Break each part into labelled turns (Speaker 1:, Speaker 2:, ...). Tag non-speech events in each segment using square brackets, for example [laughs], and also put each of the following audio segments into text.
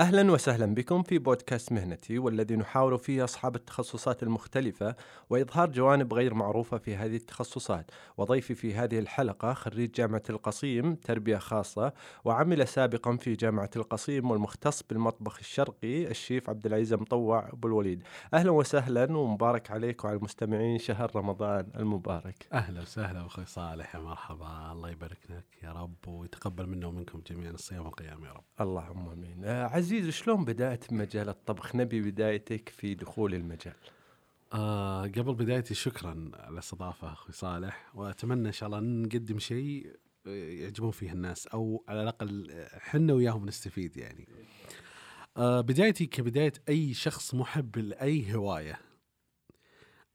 Speaker 1: أهلا وسهلا بكم في بودكاست مهنتي والذي نحاور فيه أصحاب التخصصات المختلفة وإظهار جوانب غير معروفة في هذه التخصصات وضيفي في هذه الحلقة خريج جامعة القصيم تربية خاصة وعمل سابقا في جامعة القصيم والمختص بالمطبخ الشرقي الشيف عبد العزيز مطوع أبو الوليد أهلا وسهلا ومبارك عليك وعلى المستمعين شهر رمضان المبارك
Speaker 2: أهلا وسهلا أخوي صالح يا مرحبا الله يبارك لك يا رب ويتقبل منا ومنكم جميعا الصيام والقيام يا رب.
Speaker 1: اللهم آمين. آه عزيز شلون بدأت مجال الطبخ؟ نبي بدايتك في دخول المجال.
Speaker 2: آه قبل بدايتي شكرا على الاستضافه أخوي صالح وأتمنى إن شاء الله نقدم شيء آه، يعجبون فيه الناس أو على الأقل حنا وياهم نستفيد يعني. آه بدايتي كبداية أي شخص محب لأي هواية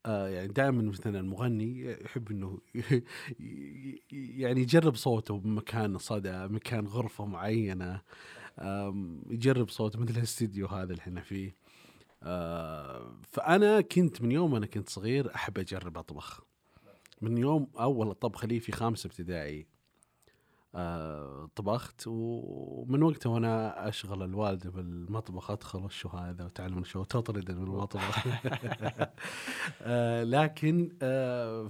Speaker 2: آه يعني دائما مثلا المغني يحب إنه [laughs] يعني يجرب صوته بمكان صدى مكان غرفة معينة يجرب صوته مثل الاستديو هذا اللي إحنا فيه. آه فأنا كنت من يوم أنا كنت صغير أحب أجرب أطبخ. من يوم أول طبخه لي في خامسه ابتدائي. آه طبخت ومن وقتها وأنا أشغل الوالده بالمطبخ أدخل وشو هذا وتعلم شو تطرد من المطبخ. [laughs] آه لكن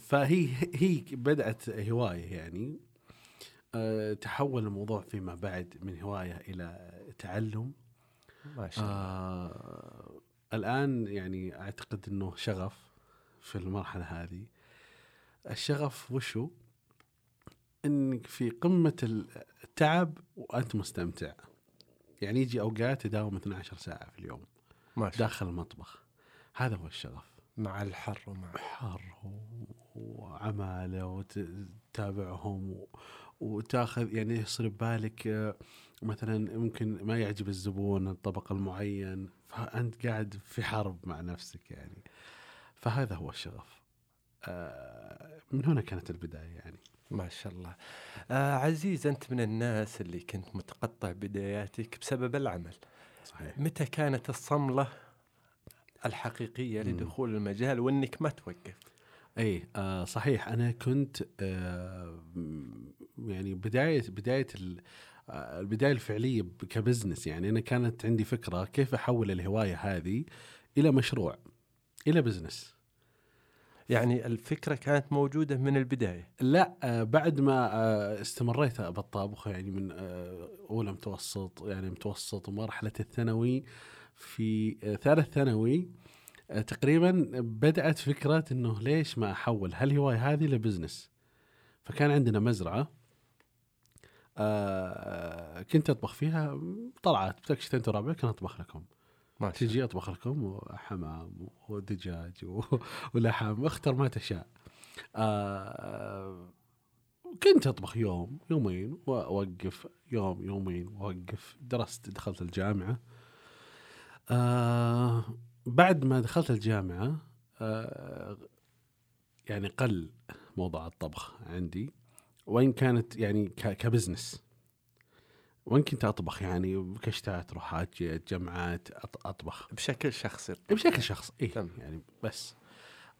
Speaker 2: فهي هي بدأت هواية يعني. تحول الموضوع فيما بعد من هواية إلى تعلم.
Speaker 1: ما شاء الله.
Speaker 2: آه الآن يعني أعتقد إنه شغف في المرحلة هذه. الشغف وشو؟ إنك في قمة التعب وأنت مستمتع. يعني يجي أوقات تداوم 12 ساعة في اليوم
Speaker 1: ما شاء.
Speaker 2: داخل المطبخ. هذا هو الشغف.
Speaker 1: مع الحر ومع
Speaker 2: حر و- وعماله وتتابعهم و- وتاخذ يعني يصير ببالك آه، مثلا ممكن ما يعجب الزبون الطبق المعين فأنت قاعد في حرب مع نفسك يعني فهذا هو الشغف آه، من هنا كانت البداية يعني
Speaker 1: ما شاء الله. آه عزيز أنت من الناس اللي كنت متقطع بداياتك بسبب العمل.
Speaker 2: صحيح
Speaker 1: متى كانت الصملة
Speaker 2: الحقيقية.
Speaker 1: لدخول المجال وإنك ما توقف؟
Speaker 2: اي آه صحيح أنا كنت آه يعني بداية بداية آه، البداية الفعلية ك business يعني أنا كانت عندي فكرة كيف أحول الهواية هذه إلى مشروع إلى business
Speaker 1: يعني الفكرة كانت موجودة من البداية.
Speaker 2: لا آه بعد ما آه استمريت بالطبخ يعني من آه أولى متوسط يعني متوسط ومرحلة الثانوي في ثالث ثانوي تقريبا بدأت فكرة إنه ليش ما أحول؟ هالهوايه هذه لبزنس؟ فكان عندنا مزرعة آه كنت أطبخ فيها طلعت بتكشف انت وربعك كان أطبخ لكم.
Speaker 1: ما شاء الله.
Speaker 2: تجي أطبخ لكم حمام ودجاج [laughs] ولحم اختر ما تشاء. آه كنت أطبخ يوم يومين وأوقف يوم يومين وأوقف. درست دخلت الجامعة. آه بعد ما دخلت الجامعة آه يعني قل موضوع الطبخ عندي وإن كانت يعني كبزنس وإن كنت أطبخ يعني بكشتات روحات جمعات أطبخ
Speaker 1: بشكل شخصي.
Speaker 2: بشكل شخصي إيه
Speaker 1: تم.
Speaker 2: يعني بس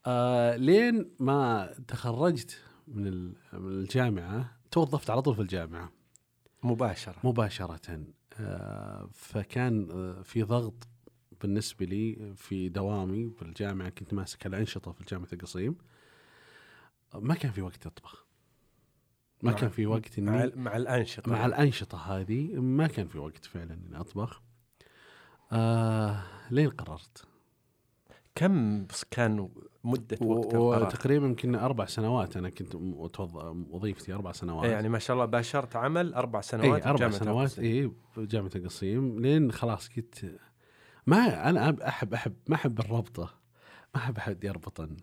Speaker 2: آه لين ما تخرجت من الجامعة توظفت على طول في الجامعة
Speaker 1: مباشرة.
Speaker 2: مباشرة آه فكان آه في ضغط بالنسبة لي في دوامي بالجامعة كنت ماسك الانشطه في جامعة القصيم. ما كان في وقت أطبخ. ما كان في وقت
Speaker 1: مع,
Speaker 2: اني
Speaker 1: مع الأنشطة.
Speaker 2: مع الأنشطة هذه ما كان في وقت فعلا إني أطبخ. آه لين قررت.
Speaker 1: كم كان مدة وقت القرار؟
Speaker 2: وتقريبا يمكن أربع سنوات. أنا كنت وظيفتي أربع سنوات.
Speaker 1: يعني ما شاء الله باشرت عمل أربع سنوات
Speaker 2: أربع
Speaker 1: بجامعة
Speaker 2: سنوات. إي بجامعه القصيم. لين خلاص كنت ما أنا أحب أحب ما أحب الربطة ما أحب أحد يربطن.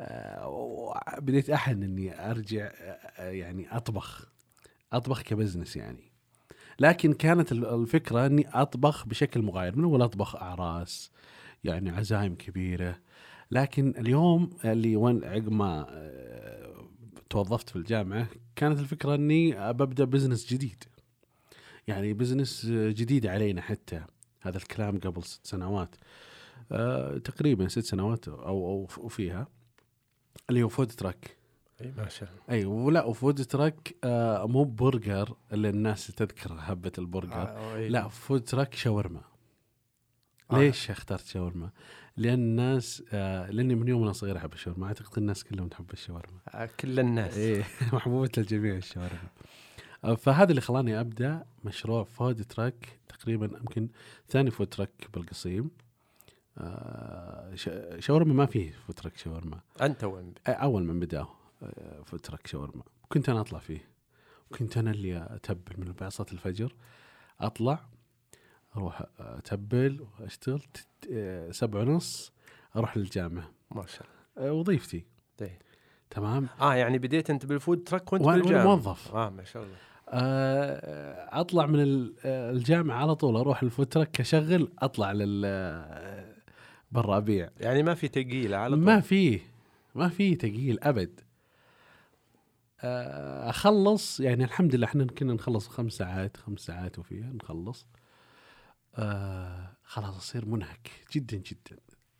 Speaker 2: آه، وبديت أحن إني أرجع آه، يعني أطبخ أطبخ كبزنس يعني. لكن كانت ال- الفكرة إني أطبخ بشكل مغاير من أول أطبخ أعراس يعني عزايم كبيرة. لكن اليوم اللي وين عقب ما آه، توظفت في الجامعة كانت الفكرة إني ببدا business جديد. يعني business جديد علينا حتى. هذا الكلام قبل ست سنوات. آه، تقريبا ست سنوات أو أو فيها. اللي هو food truck
Speaker 1: إي ما شاء الله.
Speaker 2: إي ولا و food truck آه مو برجر اللي الناس تذكر هبة البرجر.
Speaker 1: آه،.
Speaker 2: لا food truck شاورما.
Speaker 1: آه.
Speaker 2: ليش اخترت شاورما؟ لأن الناس آه لأني من يوم أنا صغير أحب الشاورما. أعتقد الناس كلهم تحب الشاورما.
Speaker 1: آه، كل الناس.
Speaker 2: إيه [laughs] محبوبة الجميع الشاورما. فهذا اللي خلاني أبدأ مشروع food truck تقريبا يمكن ثاني food truck بالقصيم. آه شاورما ما فيه food truck شاورما.
Speaker 1: أنت وين ب-
Speaker 2: أول من بدا آه، food truck شاورما. كنت أنا أطلع فيه. كنت أنا اللي أتبل من بعد صلاه الفجر. أطلع أروح أتبل وأشتغل آه، سبعة ونص أروح للجامعه
Speaker 1: ما شاء الله.
Speaker 2: آه، وظيفتي.
Speaker 1: إيه.
Speaker 2: تمام؟
Speaker 1: آه يعني بديت أنت بال food
Speaker 2: truck وأنت
Speaker 1: بالجامعة
Speaker 2: موظف.
Speaker 1: آه ما شاء الله.
Speaker 2: آه، أطلع من آه، الجامعة على طول أروح ال food truck اشغل أطلع لل آه، برا أبيع.
Speaker 1: يعني ما في تقيله على طول؟
Speaker 2: ما فيه ما فيه تقيل أبد. آه، أخلص يعني الحمد لله إحنا كنا نخلص خمس ساعات خمس ساعات وفيها نخلص. آه خلاص أصير منهك جدا جدا.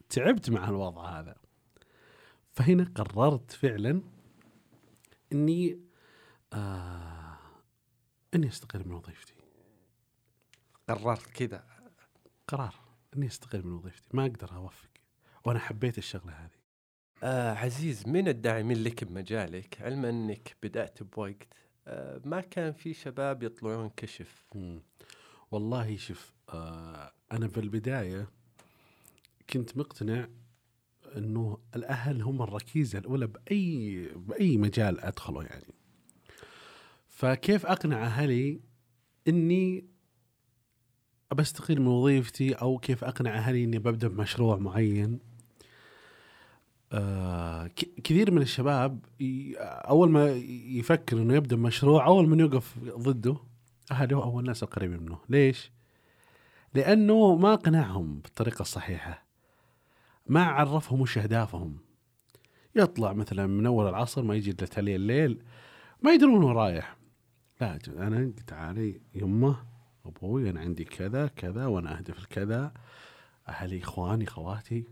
Speaker 2: تعبت مع الوضع هذا. فهنا قررت فعلا إني آه إني أستقيل من وظيفتي.
Speaker 1: قررت كذا.
Speaker 2: قرار. إني أستقيل من وظيفتي. ما أقدر أوفق. وأنا حبيت الشغلة هذه.
Speaker 1: آه عزيز من الداعمين لك بمجالك؟ علما أنك بدأت بوقت. آه ما كان في شباب يطلعون كشف.
Speaker 2: مم. والله شوف آه أنا بالبدايه كنت مقتنع إنه الأهل هم الركيزة الأولى بأي بأي مجال أدخله يعني. فكيف أقنع أهلي إني بستقيل من وظيفتي أو كيف أقنع أهلي إني ببدأ بمشروع معين؟ آه كثير من الشباب أول ما يفكر إنه يبدأ مشروع أول من يوقف ضده اهله أو الناس القريبين منه. ليش؟ لأنه ما قنعهم بالطريقة الصحيحه ما عرفهم وش أهدافهم. يطلع مثلا من أول العصر ما يجي إلا الليل ما يدرون وين رايح. لا أنا تعالي يمه أبوي أنا عندي كذا كذا وأنا أهدف الكذا أهلي إخواني خواتي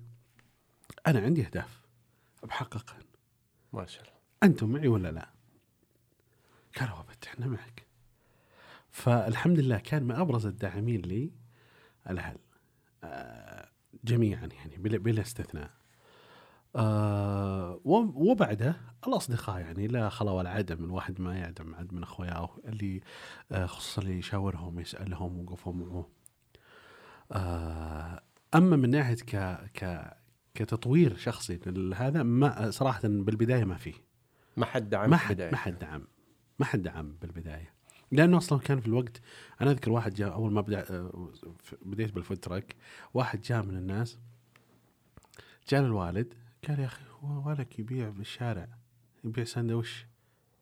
Speaker 2: أنا عندي أهداف بحققها
Speaker 1: ما شاء الله
Speaker 2: أنتم معي ولا لا؟ قالوا ابد إحنا معك. فالحمد لله كان من أبرز الداعمين لي الأهل آه، جميعا يعني بلا, بلا استثناء. آه وبعده الأصدقاء يعني لا خلا ولا عدم الواحد ما يعدم عد من أخوياه اللي آه خصوصا اللي يشاورهم يسالهم وقفوا معه. آه أما من ناحية ك ك كتطوير شخصي لهذا ما صراحة بالبداية ما فيه.
Speaker 1: ما حد دعم
Speaker 2: ما حد. ما حد دعم ما حد دعم بالبداية لأنه أصلا كان في الوقت أنا أذكر واحد جاء أول ما بدأ آه، بديت بالفود تراك واحد جاء من الناس جاء الوالد قال يا أخي هو والك يبيع بالشارع يبيع سندويش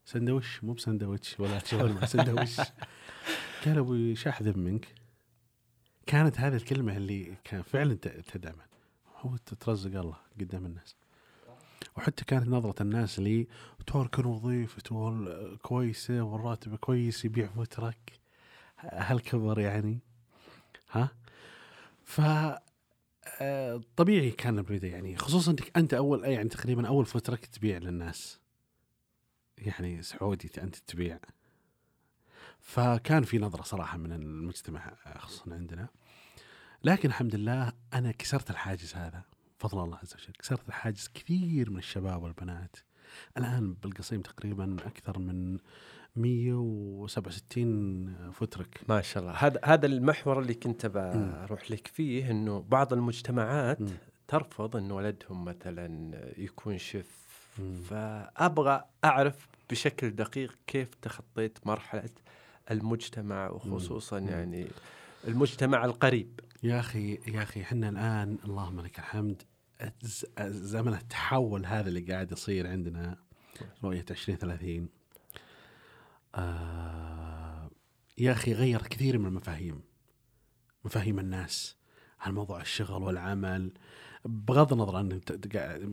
Speaker 2: سندويش مو بسندويش ولا [laughs] شاورما سندويش قال أبوي شاح ذمك كانت هذه الكلمة اللي كان فعلا تدعمه. هو تترزق الله قدام الناس. وحتى كانت نظرة الناس لي تركن وظيفته كويسة والراتب كويس يبيع فترك هالكبر يعني. ها؟ ف طبيعي كان البداية يعني خصوصا إنك أنت أول يعني تقريبا أول فترك تبيع للناس. يعني سعودي أنت تبيع. فكان في نظرة صراحة من المجتمع آه، خصوصا عندنا. لكن الحمد لله أنا كسرت الحاجز هذا فضل الله عز وجل. كسرت الحاجز كثير من الشباب والبنات. الآن بالقصيم تقريبا أكثر من 167 فترك
Speaker 1: ما شاء الله. هذا هذا المحور اللي كنت بروح لك فيه إنه بعض المجتمعات
Speaker 2: مم.
Speaker 1: ترفض إن ولدهم مثلا يكون شيف. فأبغى أعرف بشكل دقيق كيف تخطيت مرحلة المجتمع وخصوصا
Speaker 2: مم.
Speaker 1: يعني المجتمع القريب.
Speaker 2: يا أخي يا أخي إحنا الآن اللهم لك الحمد زمن التحول هذا اللي قاعد يصير عندنا رؤية 2030 آه يا أخي غير كثير من المفاهيم مفاهيم الناس عن موضوع الشغل والعمل. بغض النظر عن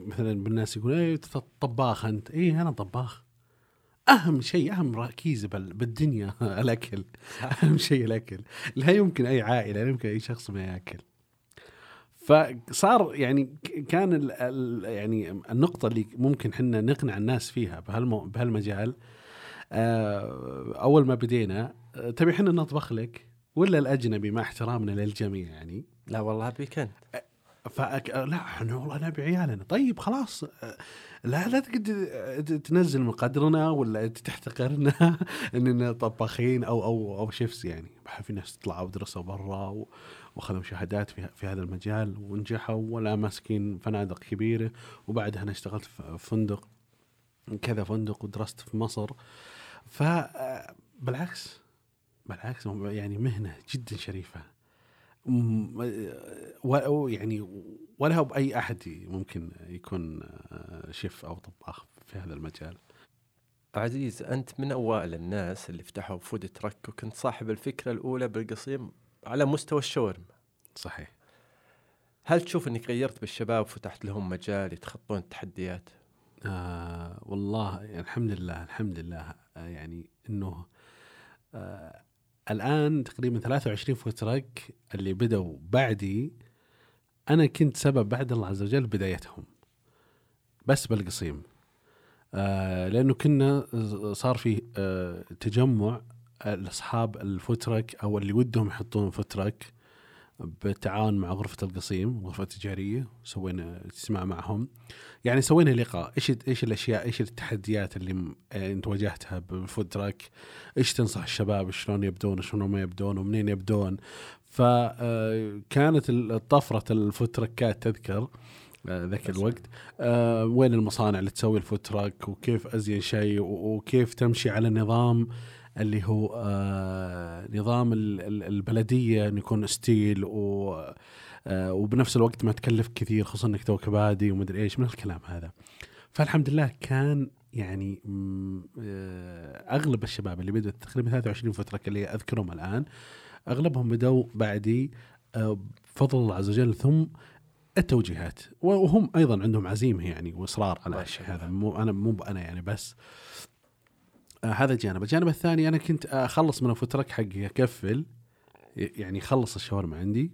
Speaker 2: مثلا بالناس يقول إيه طباخ أنت. إيه أنا طباخ. أهم شيء أهم ركيزه بال- بالدنيا [laughs] الأكل. أهم شيء الأكل. لا يمكن أي عائلة لا يمكن أي شخص ما يأكل. فصار يعني كان ال ال يعني النقطة اللي ممكن حنا نقنع الناس فيها بهالمجال آه، أول ما بدينا آه، تبي حنا نطبخ لك؟ ولا الأجنبي مع احترامنا للجميع يعني؟
Speaker 1: لا والله بيك انت
Speaker 2: فأك... لا إحنا والله نبي عيالنا. طيب خلاص. آه، لا لا تقعد آه، تنزل من قدرنا ولا تحتقرنا [laughs] إننا طباخين أو أو أو شيفس يعني. في ناس طلعوا درسوا برا و- واخذوا شهادات في, في هذا المجال ونجحوا ولا ماسكين فنادق كبيرة. وبعدها أنا اشتغلت في فندق كذا فندق ودرست في مصر. فبالعكس بالعكس يعني مهنة جدا شريفة. و- يعني ولا هو بأي أحد ممكن يكون آه، شيف أو طباخ في هذا المجال.
Speaker 1: عزيز أنت من أوائل الناس اللي فتحوا فود ترك وكنت صاحب الفكرة الأولى بالقصيم على مستوى الشاورما.
Speaker 2: صحيح.
Speaker 1: هل تشوف إنك غيرت بالشباب وفتحت لهم مجال يتخطون التحديات؟
Speaker 2: آه والله يعني الحمد لله الحمد لله. يعني إنه آه الآن تقريبا 23 فوت تراك اللي بدوا بعدي أنا كنت سبب بعد الله عز وجل بدايتهم. بس بالقصيم. آه لأنه كنا صار في آه تجمع الأصحاب الفوترك أو اللي ودهم يحطون فوترك بالتعاون مع غرفة القصيم غرفة تجاريه سوينا اجتماع معهم. يعني سوينا لقاء. إيش إيش الأشياء إيش التحديات اللي آه، أنت واجهتها بال food truck؟ إيش تنصح الشباب؟ شلون يبدون؟ شلون ما يبدون؟ ومنين يبدون؟ فكانت طفرة ال food truckات تذكر آه، ذاك. الوقت. آه، وين المصانع اللي تسوي ال food truck؟ وكيف أزين شيء؟ وكيف تمشي على نظام اللي هو آه، نظام ال- ال- البلدية إنه يكون steel و آه، وبنفس الوقت ما تكلف كثير خصوصا إنك توك بادي ومدري إيش من الكلام هذا. فالحمد لله كان يعني آه، أغلب الشباب اللي بدوا تقريبا 23 فترة اللي أذكرهم الآن أغلبهم بدوا بعدي بفضل الله عز وجل ثم التوجيهات. وهم أيضا عندهم عزيمة يعني وإصرار على الشيء. هذا. مو أنا مو أنا يعني بس. آه هذا جانب الجانب الثاني أنا كنت أخلص من الفترك حقي أكفل ي- يعني خلص الشاورما عندي.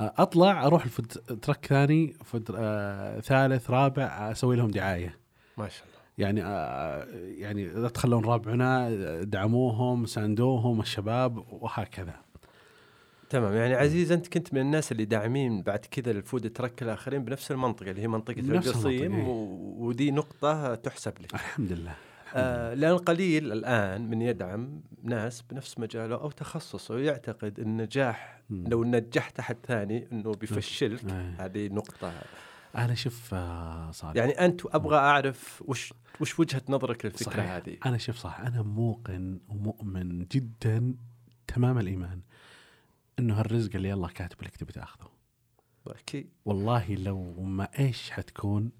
Speaker 2: آه أطلع أروح ال food truck ثاني food آه ثالث رابع أسوي لهم دعاية.
Speaker 1: ما شاء الله.
Speaker 2: يعني آه يعني لا تخلون ربعنا دعموهم ساندوهم الشباب وهكذا.
Speaker 1: تمام. يعني عزيز أنت كنت من الناس اللي داعمين بعد كذا ال food truck الآخرين بنفس المنطقة اللي هي
Speaker 2: منطقة
Speaker 1: القصيم
Speaker 2: إيه.
Speaker 1: ودي نقطة تحسب لك.
Speaker 2: الحمد لله.
Speaker 1: آه لأن قليل الآن من يدعم ناس بنفس مجاله أو تخصصه ويعتقد النجاح
Speaker 2: مم.
Speaker 1: لو نجحت أحد ثاني إنه بيفشلك. هذه نقطة.
Speaker 2: أنا شوف آه صالح
Speaker 1: يعني أنت أبغى أعرف وش وش وجهة نظرك للفكرة
Speaker 2: صحيح.
Speaker 1: هذه؟
Speaker 2: أنا شوف صح أنا موقن ومؤمن جدا تمام الإيمان إنه هالرزق اللي الله كاتب لك تبي تاخذه
Speaker 1: أكيد.
Speaker 2: والله لو ما إيش حتكون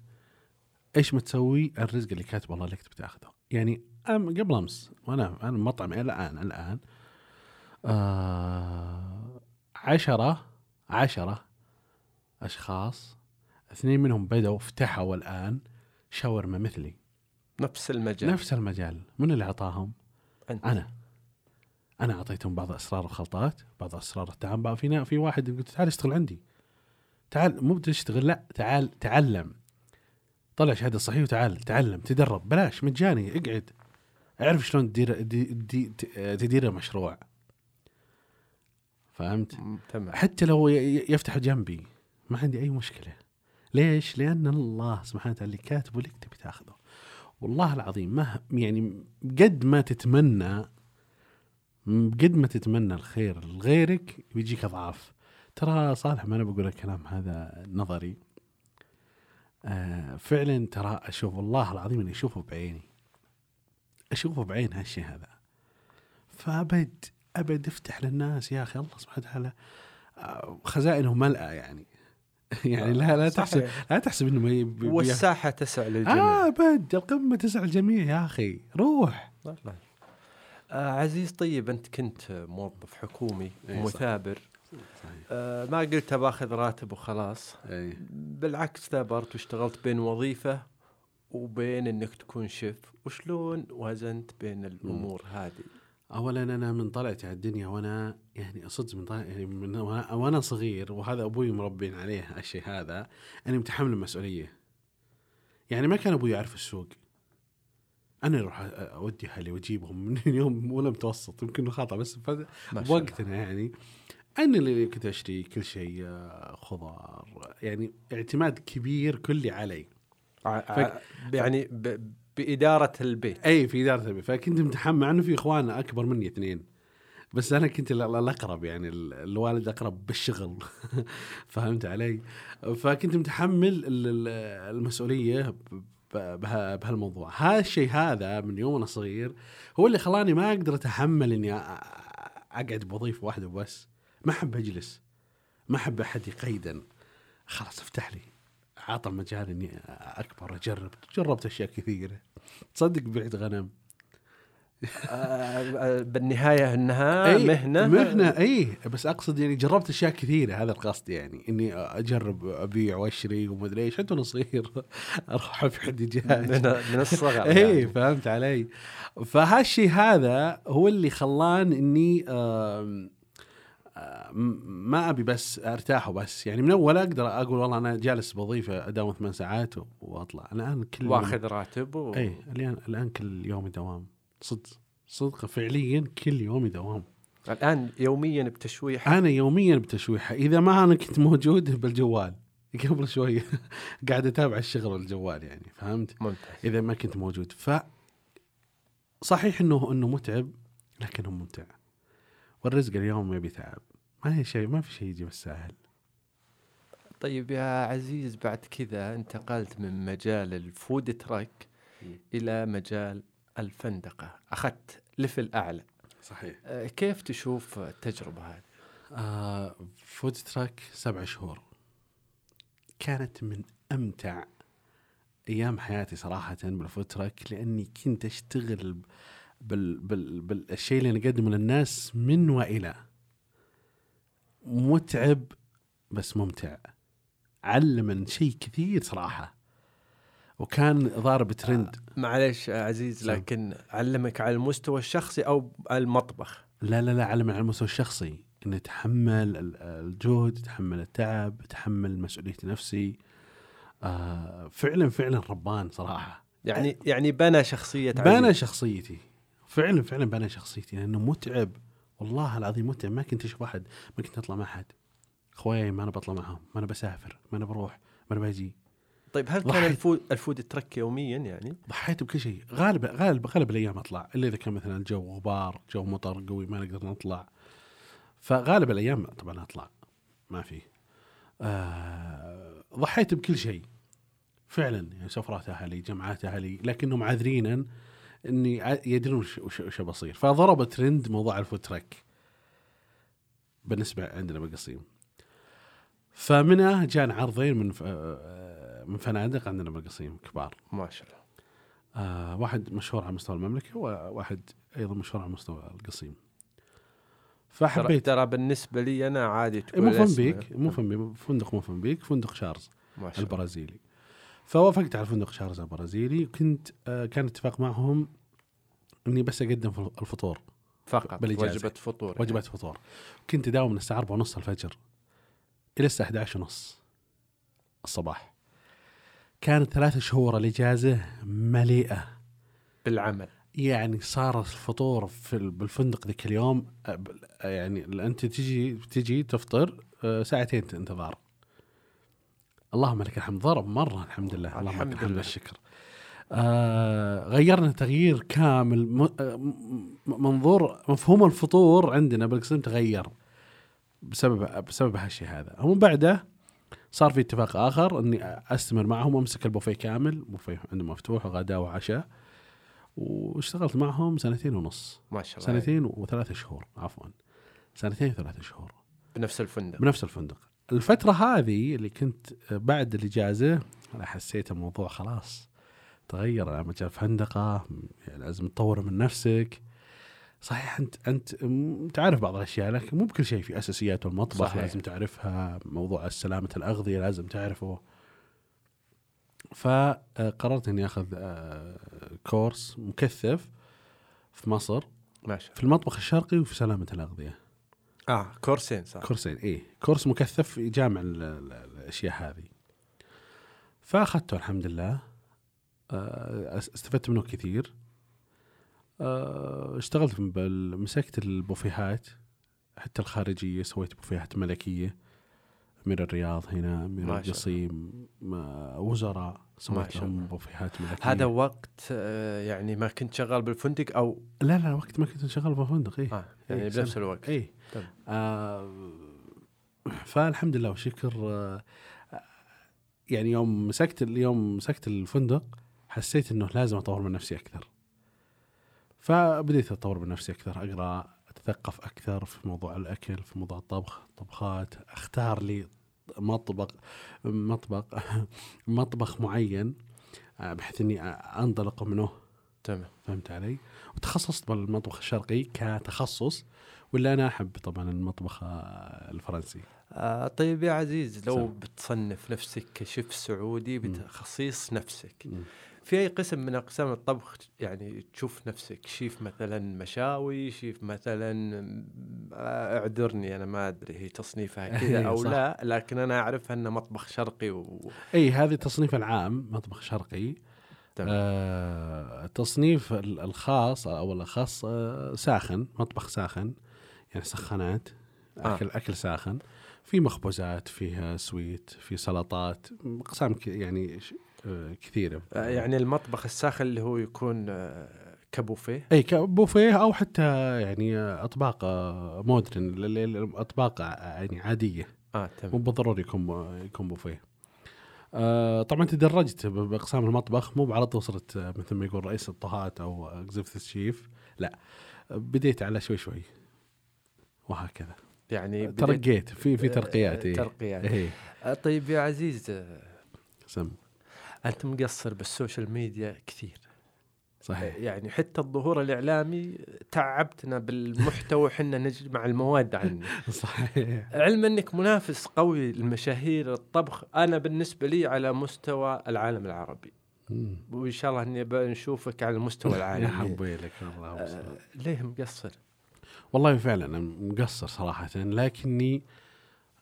Speaker 2: إيش ما تسوي الرزق اللي كاتب الله لك تبي تاخذه يعني أم قبل أمس وأنا أنا مطعم الان الآن آه عشرة عشرة أشخاص اثنين منهم بدأوا فتحوا الآن شاورما مثلي.
Speaker 1: نفس المجال.
Speaker 2: نفس المجال. من اللي أعطاهم؟
Speaker 1: أنت.
Speaker 2: أنا. أنا أعطيتهم بعض أسرار الخلطات بعض أسرار الطعام بعض في في واحد قلت تعال اشتغل عندي. تعال مو بتشتغل لا تعال تعلم. طلع شهادة صحيح وتعال تعلم تدرب بلاش مجاني اقعد. اعرف شلون تدير دي دي ت- تدير المشروع. فهمت؟
Speaker 1: تمام.
Speaker 2: حتى لو يفتح جنبي ما عندي أي مشكلة. ليش؟ لأن الله سبحانه وتعالى اللي كاتبه لك تبي تاخذه والله العظيم ما يعني قد ما تتمنى قد ما تتمنى الخير لغيرك بيجيك أضعاف. ترى صالح ما أنا بقول الكلام هذا نظري. فعلا ترى أشوف والله العظيم إني أشوفه بعيني. أشوفه بعين هالشيء هذا. فأبد أبد أفتح للناس يا أخي الله سبحانه وتعالى. آه، خزائنه ملأى يعني. [laughs] يعني لا لا تحسب. لا تحسب إنه ما ي- بي-
Speaker 1: والساحة تسع للجميع.
Speaker 2: آه أبد القمة تسع الجميع يا أخي. روح.
Speaker 1: والله آه عزيز طيب أنت كنت موظف حكومي
Speaker 2: إي صح.
Speaker 1: آه ما قلت باخذ راتب وخلاص.
Speaker 2: أي.
Speaker 1: بالعكس ثابرت واشتغلت بين وظيفة وبين إنك تكون شيف. وشلون وازنت بين الأمور هذه؟
Speaker 2: اولا أنا من طلعتي على الدنيا وأنا يعني صدق من طلع يعني من وأنا صغير وهذا أبوي مربين عليه الشيء هذا اني متحمل المسؤولية. يعني ما كان أبوي يعرف السوق. أنا أروح أودي أهلي وأجيبهم من [laughs] يوم ولا متوسط يمكن خطا بس. بوقتنا يعني. أنا اللي كنت أشتري كل شيء آه، خضار يعني اعتماد كبير كلي علي.
Speaker 1: يعني ب- بإدارة البيت.
Speaker 2: أي في إدارة البيت. فكنت متحمل مع إنه في اخوان أكبر مني اثنين. بس أنا كنت ال- ال- الأقرب يعني ال- الوالد أقرب بالشغل. [laughs] فهمت علي؟ فكنت متحمل ال- ال- المسؤولية بهالموضوع. هذا الشيء هذا من يوم أنا صغير هو اللي خلاني ما أقدر أتحمل إني أقعد بوظيفة واحدة وبس. ما أحب أجلس. ما أحب أحد يقيدا خلاص افتح لي. عطى مجال إني أكبر أجرب. جربت أشياء كثيرة. تصدق بعت غنم.
Speaker 1: آه، آه، بالنهاية أنها
Speaker 2: أي
Speaker 1: مهنة.
Speaker 2: مهنة أي. بس أقصد يعني جربت أشياء كثيرة. هذا القصد يعني. إني أجرب أبيع واشتري ومدري إيش. حتى وأنا صغير [laughs] أروح في حد
Speaker 1: من,
Speaker 2: دجاج
Speaker 1: من الصغر [laughs]
Speaker 2: أي
Speaker 1: يعني.
Speaker 2: فهمت علي. فهالشيء هذا هو اللي خلان إني ما أبي بس ارتاح وبس يعني من أول أقدر أقول والله أنا جالس بوظيفة أداوم ثمان ساعات وأطلع. الآن كل يوم-
Speaker 1: واخذ راتب و...
Speaker 2: اي الان الآن كل يوم دوام. صدق صدق فعليا كل يوم دوام.
Speaker 1: الآن يوميا بتشويح
Speaker 2: أنا يوميا بتشويحة. إذا ما أنا كنت موجود بالجوال. قبل شوي [laughs] قاعد أتابع الشغل بالجوال يعني فهمت؟
Speaker 1: ممتاز.
Speaker 2: إذا ما كنت موجود. ف صحيح انه إنه متعب لكنه ممتع. والرزق اليوم يبي تعب ما هي شيء ما في شيء يجي بالساهل
Speaker 1: طيب يا عزيز بعد كذا انتقلت من مجال ال food
Speaker 2: truck.
Speaker 1: إلى مجال الفندقة. أخذت level أعلى.
Speaker 2: صحيح.
Speaker 1: آه، كيف تشوف التجربة هذه؟
Speaker 2: آه food truck سبع شهور. كانت من أمتع أيام حياتي صراحة بال food truck لأني كنت أشتغل بال بال بالشيء اللي أنا اقدمه للناس من وإلى. متعب بس ممتع. علمني شيء كثير صراحة. وكان ضارب ترند.
Speaker 1: معلش يا عزيز
Speaker 2: سم.
Speaker 1: لكن علمك على المستوى الشخصي على المطبخ؟
Speaker 2: لا لا لا علم على المستوى الشخصي. اني اتحمل ال- الجهد اتحمل التعب اتحمل مسؤولية نفسي. آه فعلا فعلا ربان صراحة.
Speaker 1: يعني يعني بنى شخصية
Speaker 2: بنى
Speaker 1: عزيز.
Speaker 2: شخصيتي. فعلا فعلا بنى شخصيتي لأنه متعب. والله العظيم متعب. ما كنت أشوف احد ما كنت أطلع مع أحد. اخوياي ما أنا بطلع معهم. ما أنا بسافر ما أنا بروح ما أنا باجي
Speaker 1: طيب هل كان. الفود الفود ترك يوميا يعني؟
Speaker 2: ضحيت بكل شيء. غالب غالب غالب الأيام أطلع. إلا إذا كان مثلا الجو غبار جو مطر قوي ما نقدر نطلع. فغالب الأيام طبعا أطلع. ما في. آه ضحيت بكل شيء. فعلا يعني سفرات أهلي جمعات أهلي لكنهم عاذرينا إنه يدرون وش بيصير. فضرب ترند موضوع ال food truck بالنسبة عندنا بالقصيم. فمنها جاء عرضين من ف- آه، من فنادق عندنا بالقصيم كبار.
Speaker 1: ما شاء الله.
Speaker 2: آه واحد مشهور على مستوى المملكة وواحد أيضا مشهور على مستوى القصيم. فحبيت
Speaker 1: ترى بالنسبة لي أنا عادي تقول
Speaker 2: مو
Speaker 1: اسمه.
Speaker 2: فنبيك مو فنبيك فندق مو فنبيك فندق شارز
Speaker 1: ما شاء الله.
Speaker 2: البرازيلي. فوافقت على فندق شارز البرازيلي وكنت آه كان اتفاق معهم إني بس أقدم الفطور.
Speaker 1: فقط. وجبة فطور
Speaker 2: وجبات فطور. كنت اداوم من الساعة 4 ونص الفجر إلى الساعة 11 ونص الصباح. كانت ثلاث شهور الإجازة مليئة.
Speaker 1: بالعمل.
Speaker 2: يعني صار الفطور في ال- بالفندق ذيك اليوم يعني أنت تجي تجي تفطر آه، ساعتين انتظار اللهم لك الحمد. ضرب مرة الحمد لله اللهم
Speaker 1: الحمد
Speaker 2: لك الحمد
Speaker 1: لله.
Speaker 2: والشكر. آه غيرنا تغيير كامل آه، منظور مفهوم الفطور عندنا بالقسم تغير بسبب بسبب هالشيء هذا. ومن بعده صار في اتفاق آخر إني أستمر معهم وامسك البوفيه كامل بوفيه عندهم مفتوح وغداء وعشاء واشتغلت معهم سنتين ونص.
Speaker 1: ما شاء الله.
Speaker 2: سنتين وثلاثة شهور عفوا. سنتين وثلاثة شهور.
Speaker 1: بنفس الفندق.
Speaker 2: بنفس الفندق. الفترة هذه اللي كنت بعد الإجازة أنا حسيت الموضوع خلاص تغير. أنا مجال فندقة يعني لازم تطور من نفسك. صحيح أنت أنت تعرف بعض الأشياء لكن مو بكل شيء في أساسيات المطبخ
Speaker 1: صحيح.
Speaker 2: لازم تعرفها. موضوع سلامة الأغذية لازم تعرفه. فقررت إني أخذ آه، كورس مكثف في مصر
Speaker 1: ما شاء
Speaker 2: في المطبخ الشرقي وفي سلامة الأغذية.
Speaker 1: الله آه كورسين صح
Speaker 2: كورسين اي كورس مكثف يجامع ال- ال- الأشياء هذه. فأخذته الحمد لله. آه، استفدت منه كثير. آه، اشتغلت مسكت البوفيهات حتى الخارجية سويت بوفيهات ملكية. امير الرياض هنا امير القصيم وزراء
Speaker 1: ما شاء الله سويت لهم.
Speaker 2: بوفيهات ملكيه
Speaker 1: هذا وقت آه يعني ما كنت شغال بالفندق أو
Speaker 2: لا لا وقت ما كنت شغال بالفندق إيه
Speaker 1: آه يعني
Speaker 2: إيه،
Speaker 1: بنفس. الوقت
Speaker 2: اي
Speaker 1: تمام.
Speaker 2: آه فالحمد لله وشكر آه يعني يوم مسكت اليوم مسكت الفندق حسيت إنه لازم أطور من نفسي أكثر فبديت أطور من نفسي أكثر أقرأ أتثقف أكثر في موضوع الأكل في موضوع الطبخ طبخات أختار لي مطبخ مطبخ [laughs] مطبخ معين آه، بحيث إني أنطلق منه
Speaker 1: تمام
Speaker 2: فهمت علي؟ وتخصصت بالمطبخ الشرقي كتخصص ولا أنا أحب طبعا المطبخ آه، الفرنسي
Speaker 1: آه طيب يا عزيز لو
Speaker 2: سلام.
Speaker 1: بتصنف نفسك كشيف سعودي. بتخصيص نفسك
Speaker 2: مم.
Speaker 1: في أي قسم من أقسام الطبخ يعني تشوف نفسك شيف مثلا مشاوي شيف مثلا آه، اعذرني أنا ما أدري هي تصنيفها [laughs] كذا أو
Speaker 2: صح.
Speaker 1: لا لكن أنا أعرف أنه مطبخ شرقي و...
Speaker 2: إي هذه التصنيف العام مطبخ شرقي
Speaker 1: تمام.
Speaker 2: آه التصنيف ال- الخاص أو الأخص آه ساخن مطبخ ساخن يعني سخانات
Speaker 1: آه.
Speaker 2: أكل أكل ساخن في مخبوزات فيها سويت في سلطات أقسام يعني آه كثيرة.
Speaker 1: آه، يعني المطبخ الساخن اللي هو يكون آه، كبوفيه؟
Speaker 2: إي كبوفيه أو حتى يعني أطباق آه، modern أطباق يعني عادية.
Speaker 1: آه
Speaker 2: مو
Speaker 1: تمام
Speaker 2: بالضروري يكون يكون بوفيه. آه طبعا تدرجت بأقسام المطبخ بعض وصلت آه، مثل ما يقول رئيس الطهاة أو executive chef لا. آه، بديت على شوي شوي. وهكذا.
Speaker 1: يعني
Speaker 2: ترقيت في في
Speaker 1: آه،
Speaker 2: ترقيات إيه.
Speaker 1: ترقيات. آه، طيب يا عزيز آه،
Speaker 2: سم.
Speaker 1: أنت مقصر بالسوشيال ميديا كثير.
Speaker 2: صحيح.
Speaker 1: يعني حتى الظهور الإعلامي تعبتنا بالمحتوى حنا نجمع المواد عنه. [laughs]
Speaker 2: صحيح.
Speaker 1: علما إنك منافس قوي للمشاهير الطبخ. أنا بالنسبة لي على مستوى العالم العربي.
Speaker 2: مم.
Speaker 1: وإن شاء الله إني بنشوفك على المستوى [laughs]
Speaker 2: يا
Speaker 1: العالمي
Speaker 2: حبي لك الله
Speaker 1: آه،. ليه مقصر؟
Speaker 2: والله فعلا مقصر صراحة لكني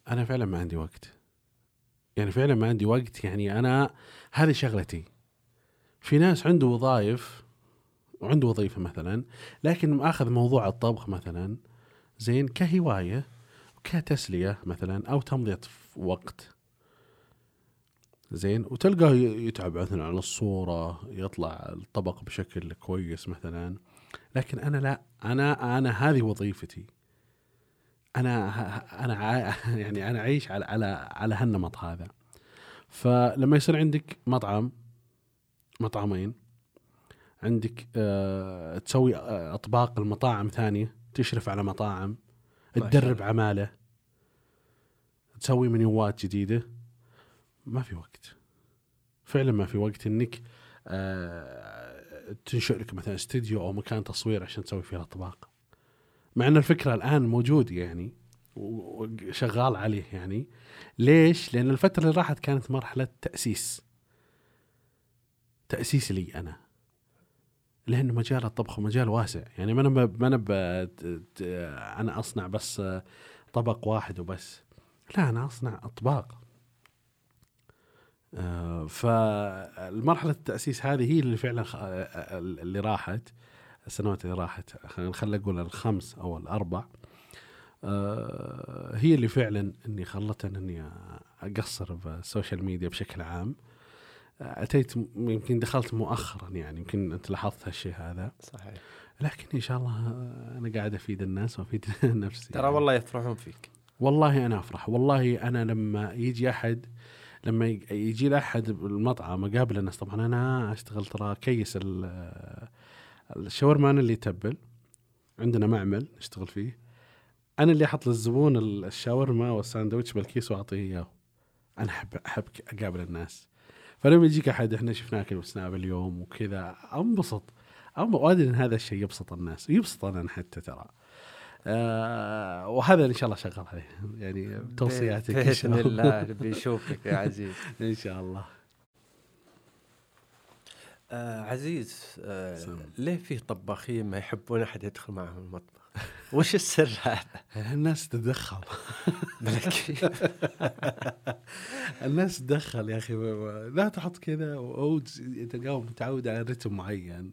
Speaker 2: أنا فعلا ما عندي وقت. يعني فعلا ما عندي وقت. يعني أنا هذه شغلتي. في ناس عنده وظائف وعنده وظيفة مثلا لكن مأخذ موضوع الطبخ مثلا زين كهواية وكتسليه مثلا أو تمضية وقت. زين وتلقاه يتعب مثلا على الصورة يطلع الطبق بشكل كويس مثلا. لكن أنا لا أنا أنا هذه وظيفتي. أنا أنا [laughs] يعني أنا أعيش على على على هالنمط هذا. فلما يصير عندك مطعم مطعمين عندك آه تسوي آه أطباق المطاعم ثانية تشرف على مطاعم تدرب. عمالة تسوي منيوات جديدة ما في وقت. فعلا ما في وقت إنك آه تنشئ لك مثلا استديو أو مكان تصوير عشان تسوي فيه الأطباق. مع إن الفكرة الآن موجود يعني وشغال عليه يعني. ليش؟ لأن الفترة اللي راحت كانت مرحلة تأسيس. تأسيس لي أنا. لأنه مجال الطبخ مجال واسع. يعني ما أنا ما أنا أنا أصنع بس آه، طبق واحد وبس. لا أنا أصنع أطباق. آه، فالمرحلة التأسيس هذه هي اللي فعلا خ- آه، اللي راحت. السنوات اللي راحت خلينا نقول الخمس أو الأربع آه، هي اللي فعلا إني خلتني إني أقصر بالسوشيال ميديا بشكل عام. آه، أتيت يمكن دخلت مؤخرا يعني يمكن أنت لاحظت هالشيء هذا.
Speaker 1: صحيح.
Speaker 2: لكن إن شاء الله أنا قاعد أفيد الناس وأفيد [laughs] نفسي.
Speaker 1: ترى
Speaker 2: يعني.
Speaker 1: والله يفرحون فيك.
Speaker 2: والله أنا أفرح. والله أنا لما يجي أحد لما يج- يجي احد بالمطعم أقابل الناس طبعا أنا أشتغل ترى كيس ال- الشاورما أنا اللي يتبل عندنا معمل نشتغل فيه. أنا اللي أحط للزبون ال- الشاورما والساندويتش بالكيس وأعطيه إياه. أنا احب أحب أقابل الناس. فلما يجيك أحد إحنا شفناك وسناب اليوم وكذا أنبسط. أم- وأدري إن هذا الشيء يبسط الناس. يبسط أنا حتى ترى. آه وهذا إن شاء الله شغال عليه. يعني توصياتك
Speaker 1: باذن الله نبي نشوفك يا عزيز. [laughs]
Speaker 2: إن شاء الله.
Speaker 1: آه عزيز آه. ليه في طباخين ما يحبون أحد يدخل معهم المطبخ؟ [laughs] وش السر هذا؟
Speaker 2: الناس تتدخل. [laughs] الناس تدخل يا أخي لا تحط كذا أو تلقاهم متعود على رتم معين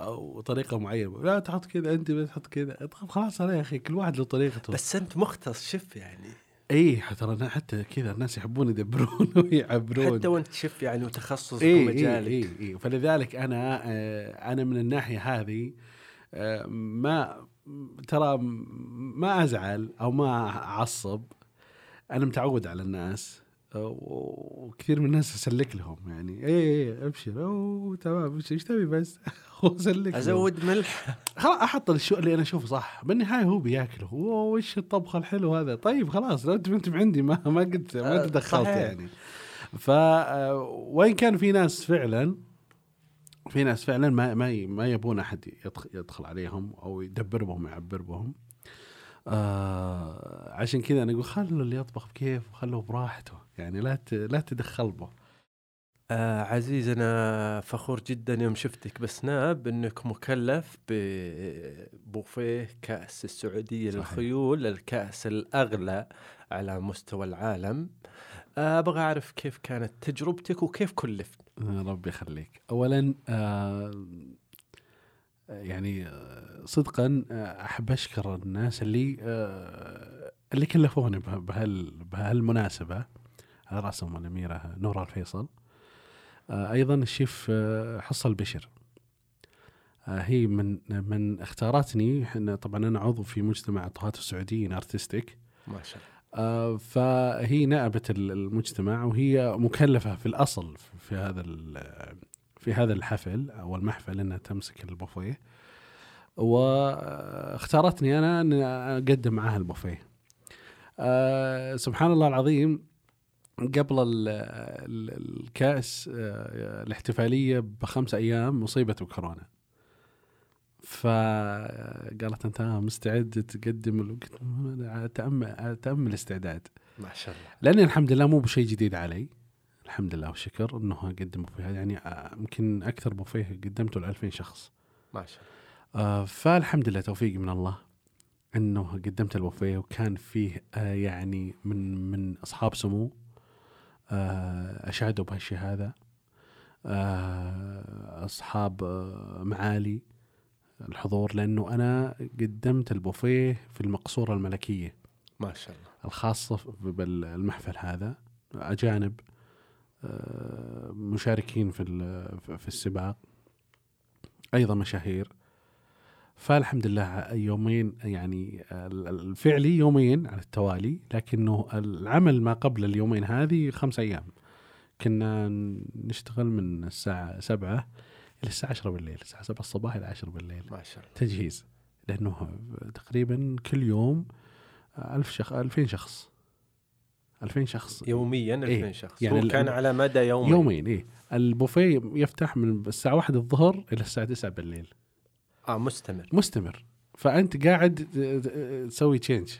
Speaker 2: أو طريقة معينة لا تحط كذا أنت بتحط كذا طب خلاص أنا يا أخي كل واحد له طريقته
Speaker 1: بس أنت مختص شف يعني
Speaker 2: اي ترى حتى كذا الناس يحبون يدبرون [laughs] ويعبرون.
Speaker 1: حتى وانت شف يعني وتخصصك
Speaker 2: اي
Speaker 1: ومجالك.
Speaker 2: اي اي إيه. فلذلك أنا آه، أنا من الناحية هذه آه، ما ترى ما أزعل أو ما أعصب. أنا متعود على الناس. وكثير من الناس أسلك لهم يعني. اي اي أبشر. أوه تمام إيش تبي بس؟ [laughs] اسلك.
Speaker 1: أزود ملح.
Speaker 2: خلاص أحط الشيء اللي أنا أشوفه صح. بالنهاية هو بياكله. هو وش الطبخة الحلو هذا؟ طيب خلاص لو انت عندي ما ما قد ما
Speaker 1: آه،
Speaker 2: تدخلت
Speaker 1: صحيح.
Speaker 2: يعني. ف آه، وين كان في ناس فعلا في ناس فعلا ما ما يبون أحد يدخل عليهم أو يدبر بهم يعبر بهم آه عشان كذا أنا أقول خلوا اللي يطبخ بكيف وخلوه براحته يعني لا لا تدخل به
Speaker 1: آه عزيز أنا فخور جدا يوم شفتك بسناب إنك مكلف ببوفيه كأس السعودية
Speaker 2: صحيح.
Speaker 1: للخيول الكأس الأغلى على مستوى العالم. آه، أبغى أعرف كيف كانت تجربتك وكيف كلفت؟
Speaker 2: ربي يخليك. اولا آه يعني آه، صدقا آه، احب اشكر الناس اللي آه اللي كلفوني به- بهال بهالمناسبة. على رأسهم الأميرة نورا الفيصل. أيضا الشيف آه حصل بشر. آه هي من من اختارتني. إحنا طبعا أنا عضو في مجتمع الطهاة السعوديين ارتستيك
Speaker 1: ما شاء الله.
Speaker 2: فهي نائبة ال- المجتمع وهي مكلفة في الأصل في هذا في هذا الحفل أو المحفل أنها تمسك البوفيه واختارتني أنا أن أقدم معها البوفيه. آه، سبحان الله العظيم قبل ال- ال- الكأس آه، الاحتفالية بخمس أيام مصيبة بكورونا فقالت أنت مستعد تقدم قلت تأمل تأمل استعداد.
Speaker 1: ما شاء الله.
Speaker 2: لأني الحمد لله مو بشيء جديد علي. الحمد لله والشكر إنه اقدم بوفيه. يعني آه، يمكن أكثر بوفيه قدمته ل 2000 شخص.
Speaker 1: ما شاء الله.
Speaker 2: آه، فالحمد لله توفيق من الله إنه قدمت البوفيه وكان فيه آه، يعني من من أصحاب سمو آه، اشادوا بهالشهاده آه، أصحاب معالي الحضور لأنه أنا قدمت البوفيه في المقصورة الملكية
Speaker 1: ما شاء الله.
Speaker 2: الخاصة بالمحفل هذا أجانب. آه، مشاركين في في السباق. أيضا مشاهير. فالحمد لله يومين يعني ال- الفعلي يومين على التوالي لكنه العمل ما قبل اليومين هذه خمس أيام. كنا نشتغل من الساعة سبعة إلى الساعة عشرة بالليل الساعة سبعة الصباح إلى عشرة بالليل.
Speaker 1: ما شاء الله.
Speaker 2: تجهيز. لأنه تقريبا كل يوم ألف شخص ألفين شخص. ألفين شخص.
Speaker 1: يوميا 2000
Speaker 2: إيه،
Speaker 1: شخص.
Speaker 2: يعني ال-
Speaker 1: كان على مدى يومين
Speaker 2: يومين إيه. البوفيه يفتح من الساعة واحد الظهر إلى الساعة تسعة بالليل.
Speaker 1: آه مستمر.
Speaker 2: مستمر. فأنت قاعد تسوي تشينج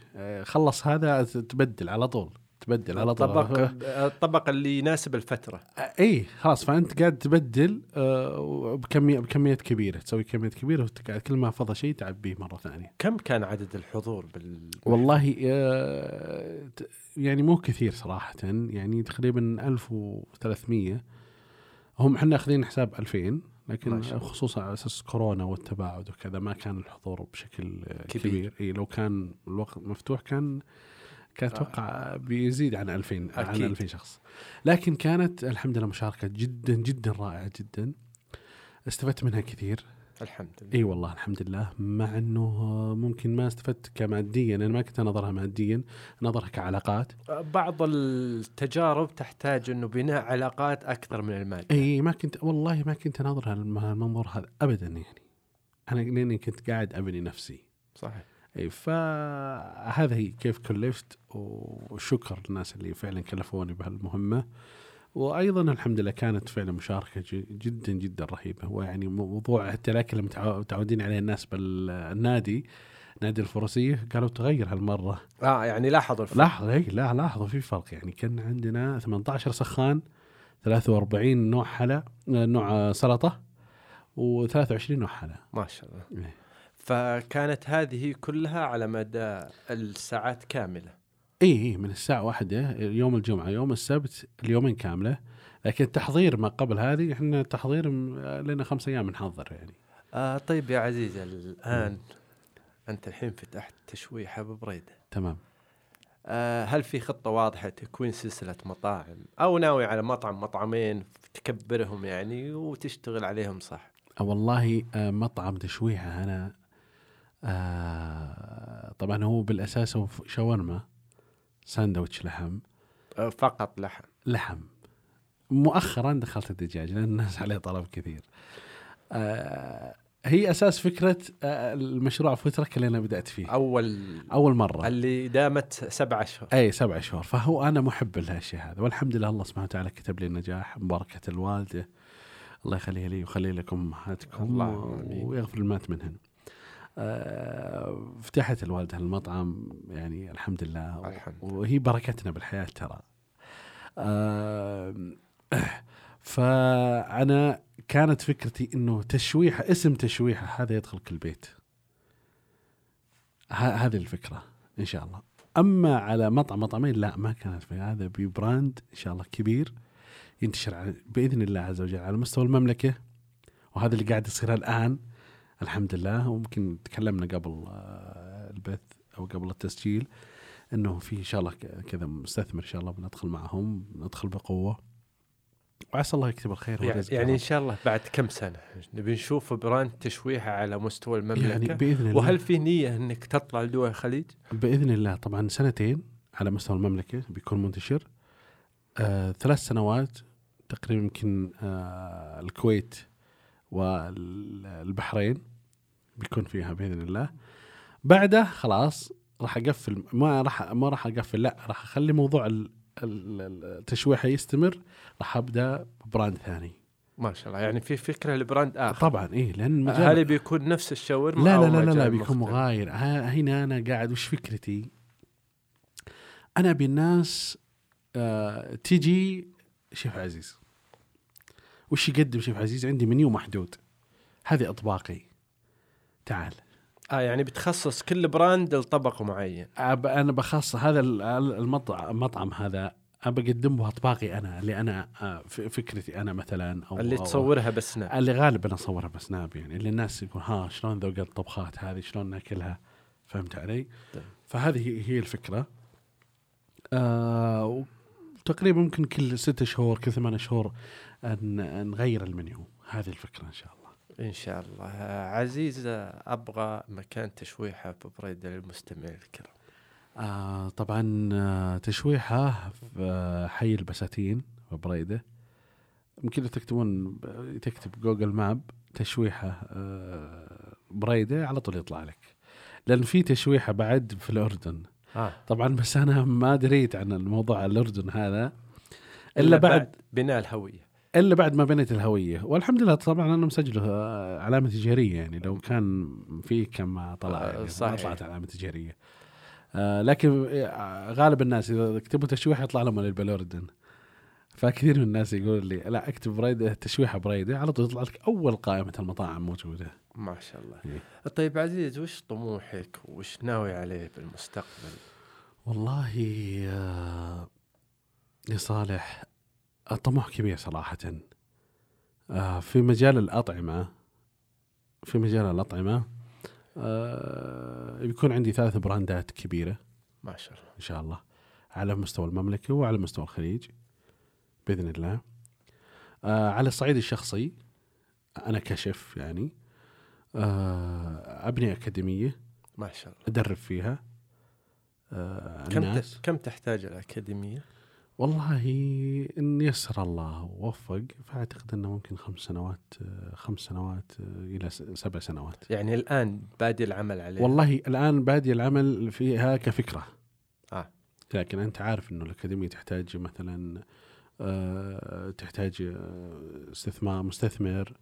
Speaker 2: خلص هذا تبدل على طول. تبدل على طول
Speaker 1: الطبق الطبق اللي يناسب الفترة.
Speaker 2: اي خلاص فأنت قاعد تبدل بكميه بكميات كبيرة تسوي كميات كبيرة وتقعد كل ما فضى شيء تعبيه مرة ثانية.
Speaker 1: كم كان عدد الحضور بال
Speaker 2: والله يعني مو كثير صراحة يعني تقريبا 1300 هم إحنا أخذين حساب 2000
Speaker 1: ما
Speaker 2: لكن. خصوصا على أساس كورونا والتباعد وكذا ما كان الحضور بشكل
Speaker 1: كبير.
Speaker 2: كبير, اي لو كان الوقت مفتوح كان كان أتوقع بيزيد عن 2000 عن
Speaker 1: أكيد.
Speaker 2: 2000 شخص. لكن كانت الحمد لله مشاركة جدا جدا رائعة جدا. استفدت منها كثير.
Speaker 1: الحمد لله.
Speaker 2: إي والله الحمد لله. مع إنه ممكن ما استفدت كماديا أنا ما كنت أنظرها ماديا أنظرها كعلاقات.
Speaker 1: بعض التجارب تحتاج إنه بناء علاقات أكثر من المال
Speaker 2: إي ما كنت والله ما كنت أنظرها الم- المنظور هذا ابدا يعني. أنا لأني كنت قاعد أبني نفسي.
Speaker 1: صحيح.
Speaker 2: فهذا هي كيف كلفت وشكر الناس اللي فعلا كلفوني بهالمهمة. وأيضا الحمد لله كانت فعلا مشاركة جدا جدا رهيبة. ويعني موضوع حتى الأكل متعودين عليه الناس بالنادي نادي الفروسيه قالوا تغير هالمرة.
Speaker 1: آه يعني لاحظوا الفرق.
Speaker 2: لاحظ إي لا لاحظوا في فرق. يعني كان عندنا 18 سخان 43 نوع حلا نوع سلطة و23 نوع حلا.
Speaker 1: ما شاء الله. فكانت هذه كلها على مدى الساعات كاملة.
Speaker 2: اي إي، من الساعة واحدة يوم الجمعة يوم السبت اليومين كاملة. لكن التحضير ما قبل هذه إحنا تحضير م- لنا خمس أيام نحضر يعني.
Speaker 1: آه طيب يا عزيز الآن أنت الحين فتحت تشويحة ببريدة.
Speaker 2: تمام.
Speaker 1: آه هل في خطة واضحة تكوين سلسلة مطاعم؟ أو ناوي على مطعم مطعمين تكبرهم يعني وتشتغل عليهم صح؟
Speaker 2: والله آه، مطعم تشويحة أنا آه طبعا هو بالأساس هو شاورما ساندويتش لحم.
Speaker 1: آه فقط لحم.
Speaker 2: لحم. مؤخرا دخلت الدجاج لأن الناس عليه طلب كثير. آه هي أساس فكرة آه المشروع فترك اللي أنا بدأت فيه.
Speaker 1: اول
Speaker 2: أول مرة.
Speaker 1: اللي دامت سبع أشهر.
Speaker 2: أي سبع شهور فهو أنا محب لهالشيء هذا. والحمد لله الله سبحانه وتعالى كتب لي النجاح ببركه الوالدة. الله يخليها لي ويخلي لكم
Speaker 1: أمهاتكم آمين.
Speaker 2: ويغفر المات منهن. آه فتحت الوالدة المطعم يعني الحمد لله
Speaker 1: الحمد
Speaker 2: وهي بركتنا بالحياة ترى. [clears throat] فأنا كانت فكرتي إنه تشويحه اسم تشويحة هذا يدخل كل بيت. هذه الفكرة إن شاء الله. أما على مطعم مطعمين لا ما كانت في هذا ببراند إن شاء الله كبير ينتشر على بإذن الله عز وجل على مستوى المملكة وهذا اللي قاعد يصير الآن الحمد لله. وممكن تكلمنا قبل آه، البث أو قبل التسجيل إنه في إن شاء الله كذا مستثمر إن شاء الله بندخل معهم ندخل بقوة. وعسى الله يكتب الخير
Speaker 1: يعني, يعني إن شاء الله بعد كم سنة؟ نبي نشوف براند تشويحه على مستوى. المملكة.
Speaker 2: يعني بإذن الله.
Speaker 1: وهل في نية إنك تطلع لدول الخليج؟
Speaker 2: بإذن الله. طبعا سنتين على مستوى المملكة بيكون منتشر. آه ثلاث سنوات تقريبا يمكن آه الكويت والبحرين. بيكون فيها بإذن الله. بعده خلاص راح أقفل ما راح ما راح أقفل لا راح أخلي موضوع ال- ال- التشويحه يستمر راح أبدأ ب brand ثاني.
Speaker 1: ما شاء الله يعني في فكرة ل brand
Speaker 2: آخر. طبعا إيه لأن
Speaker 1: هل بيكون نفس الشاورما
Speaker 2: لا لا لا لا, لا بيكون؟ مغاير. هنا أنا قاعد وش فكرتي؟ أنا أبي الناس آه تجي شيف عزيز. وش يقدم شيف عزيز؟ عندي منيو محدود. هذه أطباقي. تعال.
Speaker 1: آه يعني بتخصص كل brand لطبق معين.
Speaker 2: أنا بخص هذا ال- المطعم المطعم هذا ابى أقدم له أطباقي أنا اللي أنا آه، فكرتي أنا مثلا أو
Speaker 1: اللي
Speaker 2: أو-
Speaker 1: تصورها بسناب.
Speaker 2: اللي غالبا أصورها بسناب يعني اللي الناس يقول ها شلون ذوق الطبخات هذه؟ شلون ناكلها؟ فهمت علي؟
Speaker 1: طيب.
Speaker 2: فهذه هي- الفكرة. آه تقريبا ممكن كل ستة شهور كل ثمان شهور نغير المنيو. هذه الفكرة إن شاء الله.
Speaker 1: إن شاء الله. آه، عزيز آه، أبغى مكان تشويحة ببريده للمستمعين الكرام.
Speaker 2: آه طبعا آه، تشويحة في آه، حي البساتين وبريده يمكن تكتبون تكتب جوجل ماب تشويحة آه، بريدة على طول يطلع لك. لأن في تشويحة بعد في الأردن.
Speaker 1: آه.
Speaker 2: طبعا بس أنا ما دريت عن الموضوع الأردن هذا إلا بعد
Speaker 1: بناء الهوية.
Speaker 2: إلا بعد ما بنيت الهوية. والحمد لله طبعا أنا مسجله آه، علامة تجارية يعني. لو كان في ما طلع
Speaker 1: آه،
Speaker 2: يعني ما. طلعت علامة تجارية. آه لكن غالب الناس إذا كتبوا تشويح يطلع لهم البلوردن. فكثير من الناس يقول لي لا اكتب بريده تشويحة بريدة. على طول يطلع لك أول قائمة المطاعم موجودة.
Speaker 1: ما شاء الله.
Speaker 2: إيه.
Speaker 1: طيب عزيز وش طموحك؟ وش ناوي عليه بالمستقبل؟
Speaker 2: والله يا صالح الطموح كبير صراحة. آه، في مجال الأطعمة في مجال الأطعمة آه، بيكون عندي ثلاث براندات كبيرة.
Speaker 1: ما شاء الله.
Speaker 2: إن شاء الله. على مستوى المملكة وعلى مستوى الخليج بإذن الله. آه، على الصعيد الشخصي أنا كشف يعني آه، أبني أكاديمية.
Speaker 1: ما شاء الله.
Speaker 2: أدرب فيها. آه،
Speaker 1: كم
Speaker 2: الناس.
Speaker 1: كم تحتاج الأكاديمية؟
Speaker 2: والله إن يسر الله ووفق فأعتقد إنه ممكن خمس سنوات خمس سنوات إلى سبع سنوات.
Speaker 1: يعني الآن بادي العمل عليه؟
Speaker 2: والله الآن بادي العمل فيها كفكرة.
Speaker 1: آه.
Speaker 2: لكن أنت عارف إنه الأكاديمية تحتاج مثلا آه، تحتاج آه، استثمار مستثمر.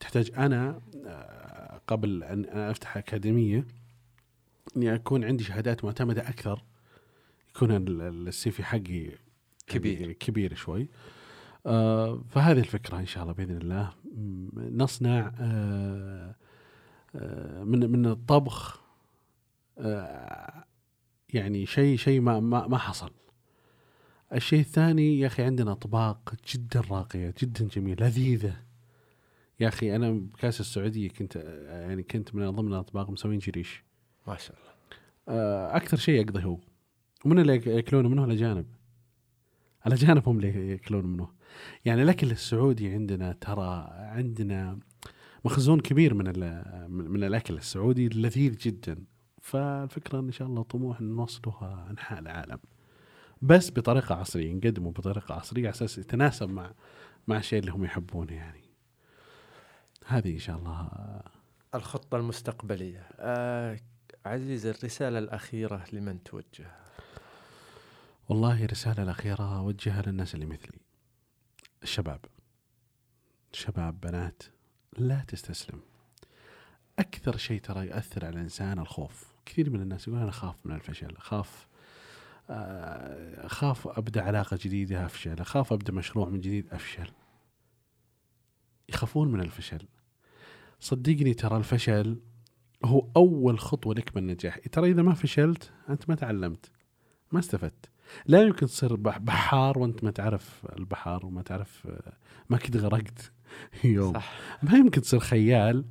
Speaker 2: تحتاج أنا آه، قبل أن أفتح أكاديمية إني أكون عندي شهادات معتمدة أكثر. يكون ال- ال- السي في حقي
Speaker 1: كبير.
Speaker 2: يعني كبير شوي. آه فهذه الفكرة إن شاء الله بإذن الله. نصنع آه آه من من الطبخ آه يعني شيء شيء ما ما ما حصل. الشيء الثاني يا أخي عندنا أطباق جدا راقية جدا جميلة لذيذة. يا أخي أنا بكأس السعودية كنت يعني كنت من ضمن الأطباق مسوين جريش
Speaker 1: ما شاء الله.
Speaker 2: أكثر شيء يقضي هو. ومن اللي ياكلون منه الأجانب. الاجانب هم اللي ياكلون منه. يعني الأكل السعودي عندنا ترى عندنا مخزون كبير من من الأكل السعودي لذيذ جدا. فالفكرة إن شاء الله طموح إن نوصلها أنحاء العالم. بس بطريقة عصرية نقدمه بطريقة عصرية على أساس يتناسب مع مع الشيء اللي هم يحبونه يعني. هذه إن شاء الله.
Speaker 1: الخطة المستقبلية. آه عزيز الرسالة الأخيرة لمن توجه؟
Speaker 2: والله الرسالة الأخيرة أوجهها للناس اللي مثلي. الشباب. شباب بنات لا تستسلم. أكثر شيء ترى يؤثر على الإنسان الخوف. كثير من الناس يقول أنا أخاف من الفشل أخاف آه، أخاف أبدأ علاقة جديدة أفشل أخاف أبدأ مشروع من جديد أفشل. يخافون من الفشل. صدقني ترى الفشل هو أول خطوة لك من النجاح ترى إذا ما فشلت أنت ما تعلمت ما استفدت. لا يمكن تصير بح- بحار وانت ما تعرف البحر وما تعرف آه، ما كنت غرقت. [laughs] يوم.
Speaker 1: صح.
Speaker 2: ما يمكن تصير خيال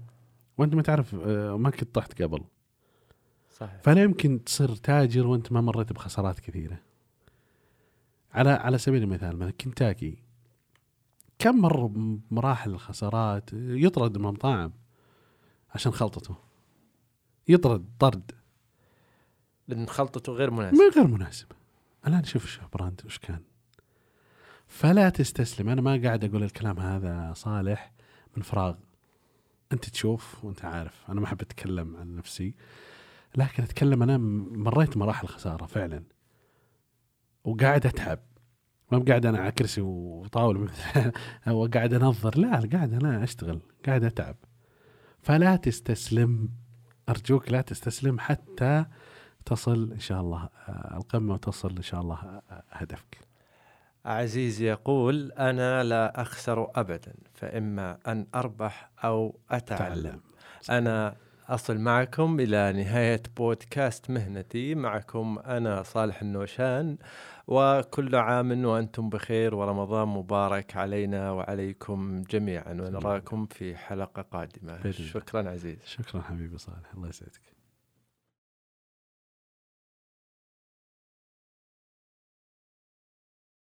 Speaker 2: وانت ما تعرف آه، ما كنت طحت قبل.
Speaker 1: صحيح
Speaker 2: فلا يمكن تصير تاجر وانت ما مريت بخسارات كثيرة. على على سبيل المثال مثلا كنتاكي كم مر بمراحل الخسارات؟ يطرد من المطاعم عشان خلطته. يطرد طرد.
Speaker 1: لأن خلطته غير مناسبة.
Speaker 2: ما غير مناسب الآن شوف الشيف براند وش كان. فلا تستسلم أنا ما قاعد أقول الكلام هذا صالح من فراغ. أنت تشوف وأنت عارف أنا ما أحب أتكلم عن نفسي. لكن أتكلم أنا م- مريت مراحل خسارة وقاعد أتعب. ما قاعد أنا على كرسي وطاولة [laughs] أو قاعد أنظر لا قاعد أنا أشتغل قاعد أتعب. فلا تستسلم أرجوك لا تستسلم حتى تصل إن شاء الله آه، القمة وتصل إن شاء الله آه، هدفك.
Speaker 1: عزيز يقول أنا لا أخسر أبدا فإما أن أربح أو أتعلم.
Speaker 2: تعلم.
Speaker 1: أنا أصل معكم إلى نهاية بودكاست مهنتي. معكم أنا صالح النوشان وكل عام وأنتم بخير ورمضان مبارك علينا وعليكم جميعا ونراكم في حلقة قادمة. شكرا عزيز.
Speaker 2: شكرا حبيبي صالح الله يسعدك.